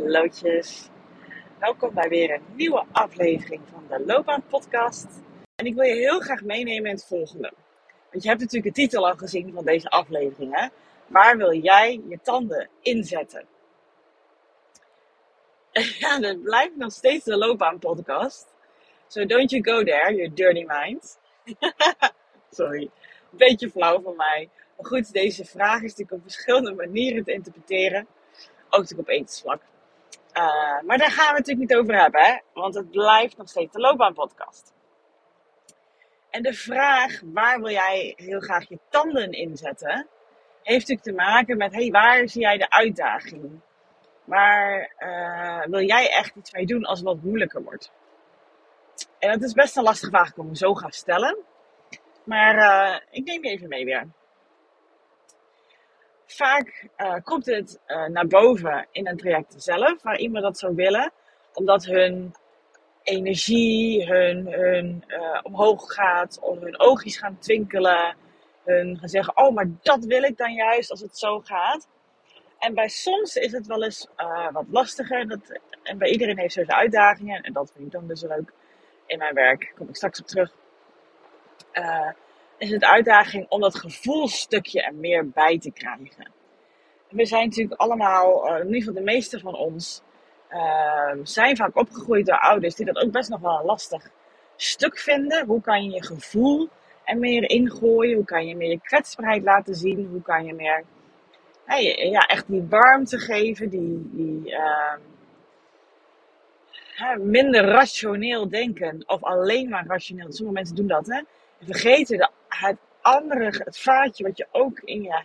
Hallootjes. Welkom bij weer een nieuwe aflevering van de Loopbaan Podcast. En ik wil je heel graag meenemen in het volgende. Want je hebt natuurlijk de titel al gezien van deze aflevering. Hè? Waar wil jij je tanden inzetten? Ja, dat blijft nog steeds de Loopbaan Podcast. So don't you go there, you dirty mind. Sorry, beetje flauw van mij. Maar goed, deze vraag is natuurlijk op verschillende manieren te interpreteren. Ook natuurlijk op etensvlak. Uh, maar daar gaan we het natuurlijk niet over hebben, hè? want het blijft nog steeds de loopbaanpodcast. En de vraag, waar wil jij heel graag je tanden inzetten, heeft natuurlijk te maken met, hey, waar zie jij de uitdaging? Waar uh, wil jij echt iets mee doen als het wat moeilijker wordt? En dat is best een lastige vraag, ik hem zo ga stellen. Maar uh, ik neem je even mee weer vaak uh, komt het uh, naar boven in een traject zelf, waar iemand dat zou willen, omdat hun energie, hun, uh, omhoog gaat, of hun oogjes gaan twinkelen, hun gaan zeggen, oh, maar dat wil ik dan juist als het zo gaat. En bij soms is het wel eens wat lastiger, dat, en bij iedereen heeft zijn uitdagingen, en dat vind ik dan dus leuk in mijn werk, daar kom ik straks op terug is het uitdaging om dat gevoelstukje er meer bij te krijgen. We zijn natuurlijk allemaal, uh, in ieder geval de meeste van ons, uh, zijn vaak opgegroeid door ouders die dat ook best nog wel een lastig stuk vinden. Hoe kan je je gevoel er meer ingooien? Hoe kan je meer je kwetsbaarheid laten zien? Hoe kan je meer ja, echt die warmte geven, die, die uh, minder rationeel denken of alleen maar rationeel. Sommige mensen doen dat, hè? vergeten de, het andere, het vaatje wat je ook in je,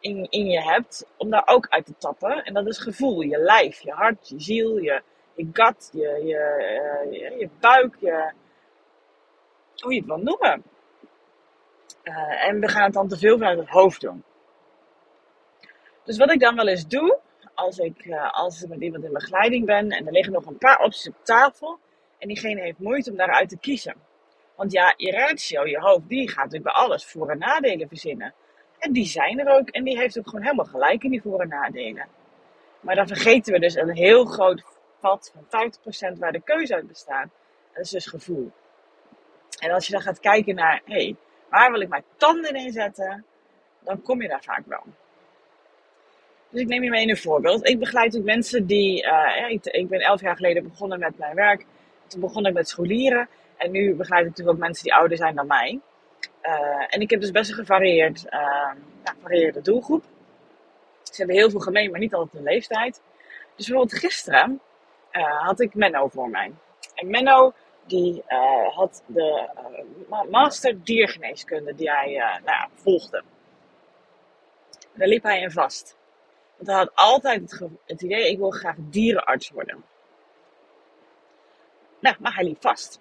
in, in je hebt, om daar ook uit te tappen. En dat is gevoel, je lijf, je hart, je ziel, je, je gut, je, je, uh, je, buik, je, hoe je het wil noemen. Uh, en we gaan het dan te veel vanuit het hoofd doen. Dus wat ik dan wel eens doe, als ik, uh, als ik met iemand in begeleiding ben en er liggen nog een paar opties op tafel en diegene heeft moeite om daaruit te kiezen. Want ja, je ratio, je hoofd, die gaat natuurlijk bij alles voor- en nadelen verzinnen. En die zijn er ook. En die heeft ook gewoon helemaal gelijk in die voor- en nadelen. Maar dan vergeten we dus een heel groot vat van 50% waar de keuze uit bestaat. Dat is dus gevoel. En als je dan gaat kijken naar, hé, hey, waar wil ik mijn tanden in zetten? Dan kom je daar vaak wel. Dus ik neem je mee een voorbeeld. Ik begeleid ook mensen die, uh, ik, ik ben elf jaar geleden begonnen met mijn werk. Toen begon ik met scholieren. En nu begeleid ik natuurlijk ook mensen die ouder zijn dan mij. Uh, en ik heb dus best een gevarieerd, uh, ja, gevarieerde doelgroep. Ze hebben heel veel gemeen, maar niet altijd een leeftijd. Dus bijvoorbeeld gisteren uh, had ik Menno voor mij. En Menno die had de master diergeneeskunde die hij nou ja, volgde. Daar liep hij in vast. Want hij had altijd het, het idee, ik wil graag dierenarts worden. Nou, maar hij liep vast.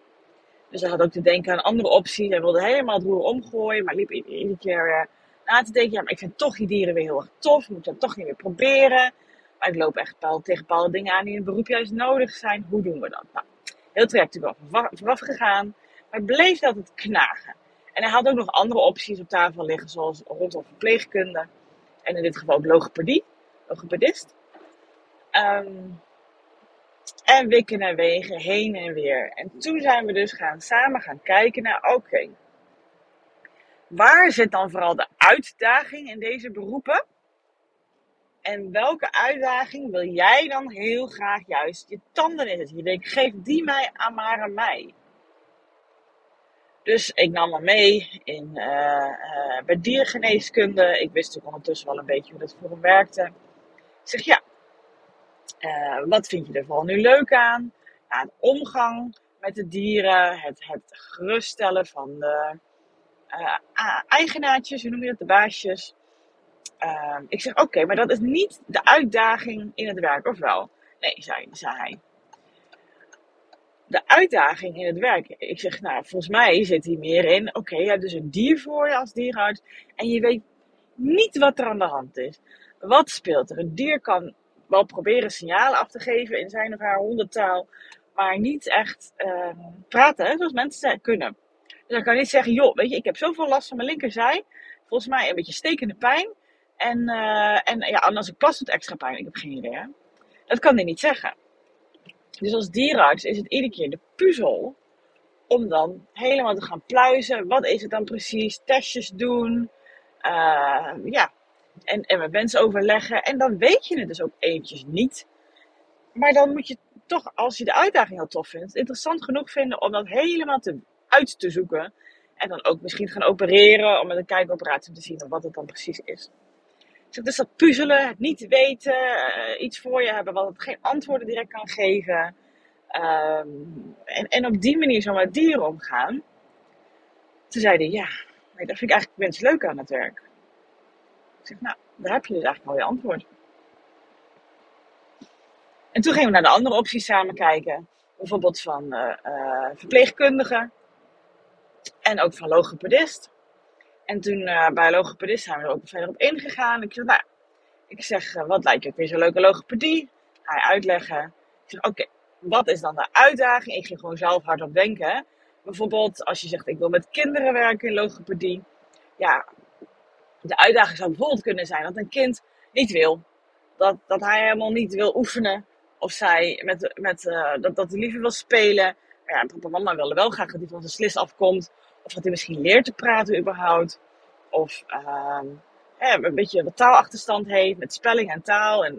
Dus hij had ook te denken aan andere opties. Hij wilde helemaal het roer omgooien, maar liep iedere keer uh, na te denken. Ja, maar ik vind toch die dieren weer heel erg tof. Moet dat toch niet meer proberen. Maar ik loop echt tegen bepaalde dingen aan die in het beroep juist nodig zijn. Hoe doen we dat? Nou, heel traject natuurlijk wel vooraf gegaan. Maar het bleef altijd knagen. En hij had ook nog andere opties op tafel liggen, zoals rondom verpleegkunde. En in dit geval ook logopedie, logopedist. Um, en wikken en wegen, heen en weer. En toen zijn we dus gaan, samen gaan kijken naar, oké, waar zit dan vooral de uitdaging in deze beroepen? En welke uitdaging wil jij dan heel graag juist je tanden in zetten? Je denkt, geef die mij aan maar aan mij. Dus ik nam me mee in, uh, uh, bij diergeneeskunde. Ik wist ook ondertussen wel een beetje hoe dat voor hem werkte. Ik zeg, ja, uh, wat vind je er vooral nu leuk aan? Ja, de omgang met de dieren, het, het geruststellen van de uh, eigenaartjes, hoe noem je dat, de baasjes. Uh, ik zeg, oké, maar dat is niet de uitdaging in het werk, of wel? Nee, zei, zei hij. De uitdaging in het werk. Ik zeg, nou, volgens mij zit hier meer in. Oké, je hebt dus een dier voor je als dierenarts. En je weet niet wat er aan de hand is. Wat speelt er? Een dier kan wel proberen signalen af te geven in zijn of haar hondentaal, maar niet echt uh, praten zoals mensen kunnen. Dus dan kan je niet zeggen, joh, weet je, ik heb zoveel last van mijn linkerzij, volgens mij een beetje stekende pijn. En, uh, en ja, als ik plas doet extra pijn, ik heb geen idee. Hè? Dat kan hij niet zeggen. Dus als dierenarts is het iedere keer de puzzel om dan helemaal te gaan pluizen. Wat is het dan precies? Testjes doen. Uh, ja. En, en met mensen overleggen. En dan weet je het dus ook eventjes niet. Maar dan moet je toch, als je de uitdaging heel tof vindt, interessant genoeg vinden om dat helemaal te, uit te zoeken. En dan ook misschien gaan opereren om met een kijkoperatie te zien wat het dan precies is. Dus dat puzzelen, het niet weten, uh, iets voor je hebben wat het geen antwoorden direct kan geven. Um, en, en op die manier zo met dieren omgaan. Toen zeiden ja, dat vind ik eigenlijk best leuk aan het werk. Ik zeg, nou, daar heb je dus eigenlijk al je antwoord. En toen gingen we naar de andere opties samen kijken. Bijvoorbeeld van uh, verpleegkundige en ook van logopedist. En toen uh, bij logopedist zijn we er ook verder op ingegaan. Ik zeg, nou, ik zeg, wat lijkt je ook weer zo'n leuke logopedie? Hij uitleggen. Ik zeg, oké, wat is dan de uitdaging? Ik ging gewoon zelf hardop denken. Bijvoorbeeld als je zegt, ik wil met kinderen werken in logopedie. Ja, de uitdaging zou bijvoorbeeld kunnen zijn dat een kind niet wil. Dat, dat hij helemaal niet wil oefenen. Of zij met, met, uh, dat, dat hij liever wil spelen. Ja, papa en mama willen wel graag dat hij van zijn slis afkomt. Of dat hij misschien leert te praten überhaupt. Of uh, een beetje wat taalachterstand heeft met spelling en taal. En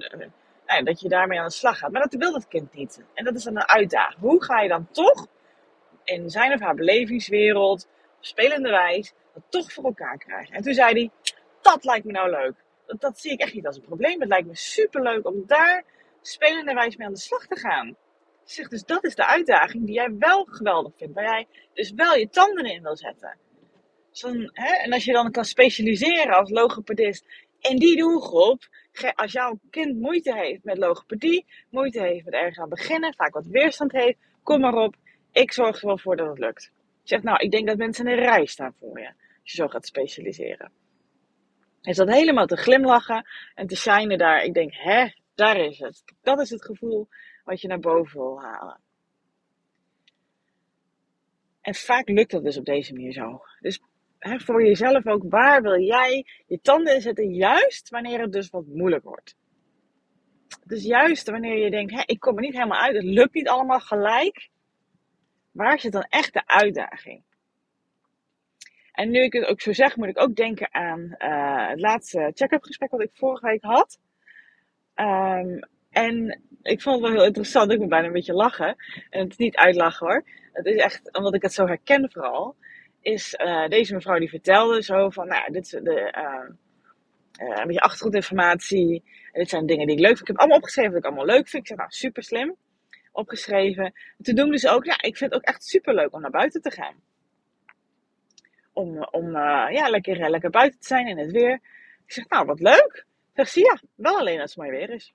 uh, dat je daarmee aan de slag gaat. Maar dat wil dat kind niet. En dat is dan een uitdaging. Hoe ga je dan toch in zijn of haar belevingswereld, spelende wijs, dat toch voor elkaar krijgen? En toen zei hij, dat lijkt me nou leuk. Dat, zie ik echt niet als een probleem. Het lijkt me super leuk om daar spelenderwijs mee aan de slag te gaan. Zeg, dus dat is de uitdaging die jij wel geweldig vindt. Waar jij dus wel je tanden in wil zetten. Dus hè, en als je dan kan specialiseren als logopedist in die doelgroep. Als jouw kind moeite heeft met logopedie, moeite heeft met ergens aan beginnen, vaak wat weerstand heeft, kom maar op. Ik zorg er wel voor dat het lukt. Zeg, nou, ik denk dat mensen in een rij staan voor je. Als je zo gaat specialiseren. Is dat helemaal te glimlachen en te shinen daar. Ik denk, hè, daar is het. Dat is het gevoel wat je naar boven wil halen. En vaak lukt dat dus op deze manier zo. Dus hè, voor jezelf ook, waar wil jij je tanden in zetten? Juist wanneer het dus wat moeilijk wordt. Dus juist wanneer je denkt, hè, ik kom er niet helemaal uit, het lukt niet allemaal gelijk. Waar zit dan echt de uitdaging? En nu ik het ook zo zeg, moet ik ook denken aan uh, het laatste check-up gesprek wat ik vorige week had. Um, en ik vond het wel heel interessant. Ik moet bijna een beetje lachen. En het is niet uitlachen hoor. Het is echt, omdat ik het zo herken vooral. Is uh, deze mevrouw die vertelde zo van, nou dit is de, uh, uh, een beetje achtergrondinformatie. En dit zijn dingen die ik leuk vind. Ik heb allemaal opgeschreven wat ik allemaal leuk vind. Ik zeg, nou super slim. Opgeschreven. En toen noemde ze ook, ja, ik vind het ook echt super leuk om naar buiten te gaan. Om, om ja, lekker, lekker buiten te zijn in het weer. Ik zeg, nou wat leuk. Zeg, zie ja, wel alleen als het mooi weer is.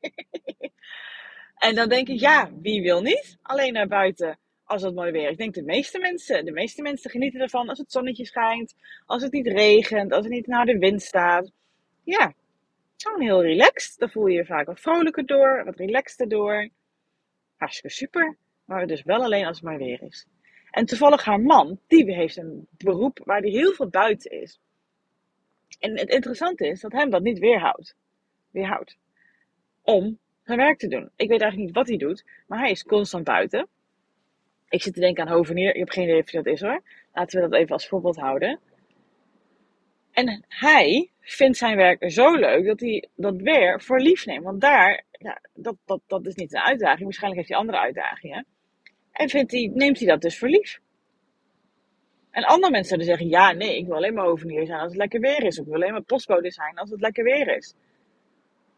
en dan denk ik, ja, wie wil niet alleen naar buiten als het mooi weer is? Ik denk de meeste mensen. De meeste mensen genieten ervan als het zonnetje schijnt, als het niet regent, als het niet naar de wind staat. Ja, gewoon heel relaxed. Dan voel je je vaak wat vrolijker door, wat relaxter door. Hartstikke super. Maar dus wel alleen als het mooi weer is. En toevallig haar man, die heeft een beroep waar hij heel veel buiten is. En het interessante is dat hem dat niet weerhoudt. Weerhoudt om zijn werk te doen. Ik weet eigenlijk niet wat hij doet, maar hij is constant buiten. Ik zit te denken aan Hovenier. Ik heb geen idee of dat is hoor. Laten we dat even als voorbeeld houden. En hij vindt zijn werk zo leuk dat hij dat weer voor lief neemt. Want daar, ja, dat, dat, dat is niet een uitdaging. Waarschijnlijk heeft hij andere uitdagingen. En vindt hij, neemt hij dat dus voor lief. En andere mensen zouden zeggen, ja, nee, ik wil alleen maar hovenier zijn als het lekker weer is. Of ik wil alleen maar postbode zijn als het lekker weer is.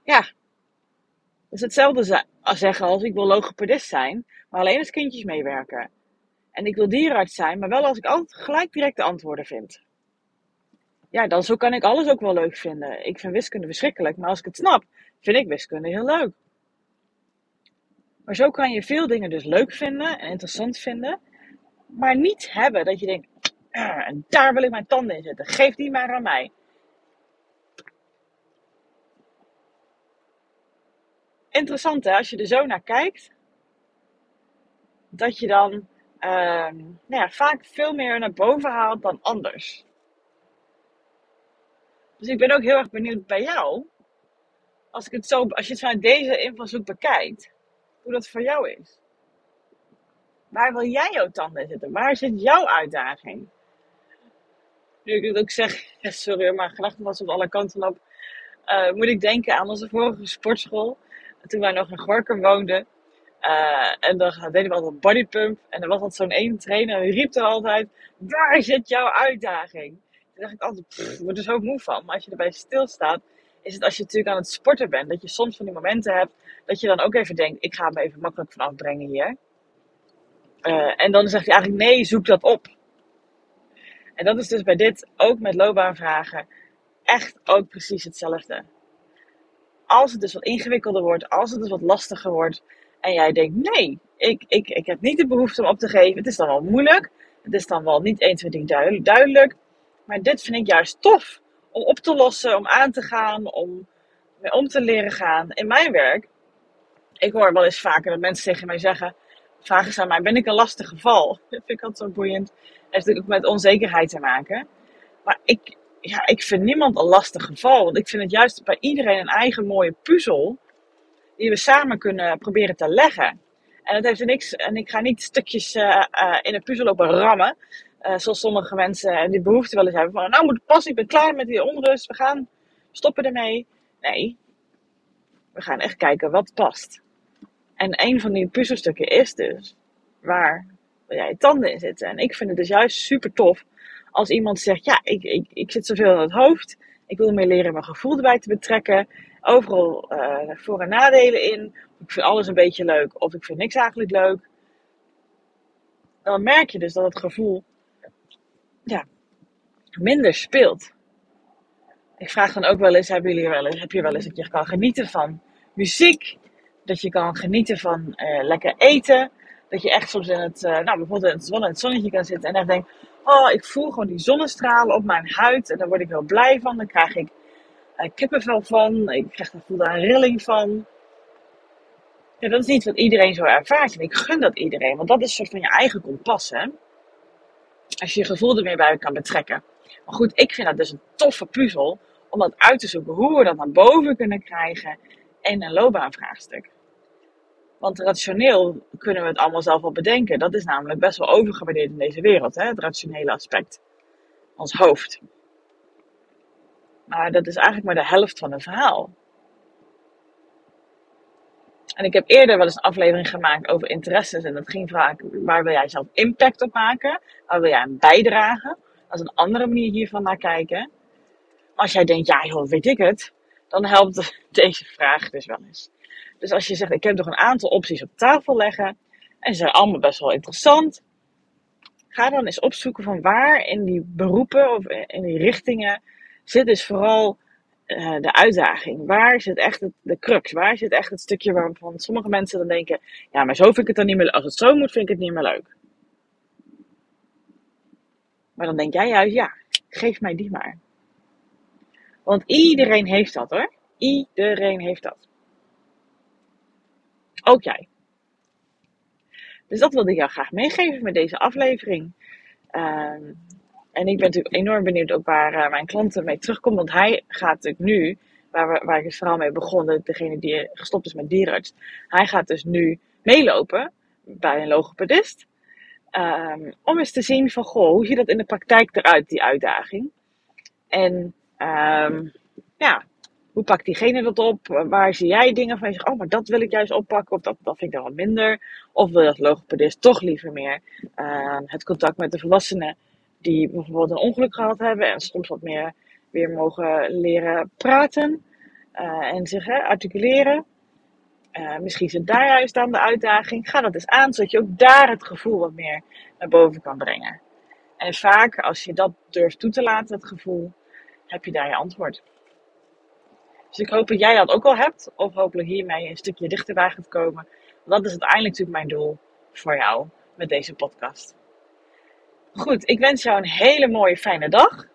Ja, dat is hetzelfde zeggen als ik wil logopedist zijn, maar alleen als kindjes meewerken. En ik wil dierenarts zijn, maar wel als ik altijd gelijk direct de antwoorden vind. Ja, dan zo kan ik alles ook wel leuk vinden. Ik vind wiskunde verschrikkelijk, maar als ik het snap, vind ik wiskunde heel leuk. Maar zo kan je veel dingen dus leuk vinden en interessant vinden, maar niet hebben dat je denkt, ah, daar wil ik mijn tanden in zetten. Geef die maar aan mij. interessant hè, als je er zo naar kijkt, dat je dan uh, nou ja, vaak veel meer naar boven haalt dan anders. Dus ik ben ook heel erg benieuwd bij jou. als, ik het zo, als je het vanuit deze invalshoek bekijkt, hoe dat voor jou is. Waar wil jij jouw tanden zitten? Waar zit jouw uitdaging? Nu ik het ook zeg, sorry, maar gedachten was op alle kanten op. Uh, moet ik denken aan onze vorige sportschool. Toen wij nog in Gorkum woonden. Uh, en dan deden we altijd bodypump. En er was altijd zo'n één trainer die riep er altijd: Waar zit jouw uitdaging? Dacht ik altijd: ik word er zo moe van. Maar als je erbij stilstaat, is het als je natuurlijk aan het sporten bent, dat je soms van die momenten hebt dat je dan ook even denkt: Ik ga me even makkelijk vanaf brengen hier. Uh, en dan zegt hij eigenlijk: Nee, zoek dat op. En dat is dus bij dit ook met loopbaanvragen echt ook precies hetzelfde. Als het dus wat ingewikkelder wordt, als het dus wat lastiger wordt, en jij denkt, nee, ik, ik, ik heb niet de behoefte om op te geven. Het is dan wel moeilijk. Het is dan wel niet 1, 2, 3 duidelijk. Maar dit vind ik juist tof. Om op te lossen, om aan te gaan, om mee om te leren gaan. In mijn werk, ik hoor wel eens vaker dat mensen tegen mij zeggen, vragen ze aan mij, ben ik een lastig geval? Dat vind ik altijd zo boeiend. Dat heeft natuurlijk ook met onzekerheid te maken. Maar ik, ja, ik vind niemand een lastig geval. Want ik vind het juist bij iedereen een eigen mooie puzzel die we samen kunnen proberen te leggen. En dat heeft niks. En ik ga niet stukjes uh, uh, in een puzzel lopen rammen. Uh, zoals sommige mensen die behoefte wel eens hebben. Van nou moet het passen, ik ben klaar met die onrust. We gaan stoppen ermee. Nee. We gaan echt kijken wat past. En een van die puzzelstukken is dus waar jij tanden in zitten. En ik vind het dus juist super tof als iemand zegt: Ja, ik, ik, ik zit zoveel in het hoofd. Ik wil meer leren mijn gevoel erbij te betrekken overal uh, voor- en nadelen in. Ik vind alles een beetje leuk of ik vind niks eigenlijk leuk. Dan merk je dus dat het gevoel ja, minder speelt. Ik vraag dan ook wel eens, hebben jullie wel eens, heb je wel eens dat je kan genieten van muziek? Dat je kan genieten van uh, lekker eten? Dat je echt soms in het, uh, nou bijvoorbeeld in het, in het zonnetje kan zitten en echt denkt, oh ik voel gewoon die zonnestralen op mijn huid en daar word ik wel blij van. Dan krijg ik uh, kippenvel van. Ik krijg daar, voel daar een rilling van. Ja, dat is niet wat iedereen zo ervaart. En ik gun dat iedereen, want dat is een soort van je eigen kompas, hè. Als je je gevoel er meer bij kan betrekken. Maar goed, ik vind dat dus een toffe puzzel om dat uit te zoeken. Hoe we dat naar boven kunnen krijgen in een loopbaanvraagstuk. Want rationeel kunnen we het allemaal zelf wel bedenken. Dat is namelijk best wel overgewaardeerd in deze wereld, hè? het rationele aspect. Ons hoofd. Maar dat is eigenlijk maar de helft van het verhaal. En ik heb eerder wel eens een aflevering gemaakt over interesses. En dat ging vaak, waar wil jij zelf impact op maken? Waar wil jij een bijdragen? Dat is een andere manier hiervan naar kijken. als jij denkt, ja joh, weet ik het. Dan helpt deze vraag dus wel eens. Dus als je zegt, ik heb toch een aantal opties op tafel leggen. En ze zijn allemaal best wel interessant. Ga dan eens opzoeken van waar in die beroepen of in die richtingen zit dus vooral uh, de uitdaging. Waar zit echt het, de crux? Waar zit echt het stukje waarvan sommige mensen dan denken: ja, maar zo vind ik het dan niet meer Als het zo moet, vind ik het niet meer leuk. Maar dan denk jij juist: ja, geef mij die maar. Want iedereen heeft dat hoor. Iedereen heeft dat. Ook jij. Dus dat wilde ik jou graag meegeven met deze aflevering. Uh, en ik ben natuurlijk enorm benieuwd ook waar uh, mijn klanten mee terugkomen. Want hij gaat natuurlijk nu, waar, we, waar ik het verhaal mee begonnen, degene die gestopt is met dierenarts. Hij gaat dus nu meelopen bij een logopedist. Um, om eens te zien van, goh, hoe ziet dat in de praktijk eruit, die uitdaging? En um, ja, hoe pakt diegene dat op? Waar zie jij dingen van je zegt, oh, maar dat wil ik juist oppakken, of dat, dat vind ik dan wat minder? Of wil als logopedist toch liever meer uh, het contact met de volwassenen die bijvoorbeeld een ongeluk gehad hebben en soms wat meer weer mogen leren praten uh, en zich hè, articuleren. Uh, misschien zit daar juist aan de uitdaging. Ga dat eens aan, zodat je ook daar het gevoel wat meer naar boven kan brengen. En vaak, als je dat durft toe te laten, het gevoel, heb je daar je antwoord. Dus ik hoop dat jij dat ook al hebt, of hopelijk hiermee een stukje dichterbij gaat komen. Want dat is uiteindelijk natuurlijk mijn doel voor jou met deze podcast. Goed, ik wens jou een hele mooie fijne dag.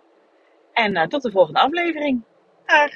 En uh, tot de volgende aflevering. Dag!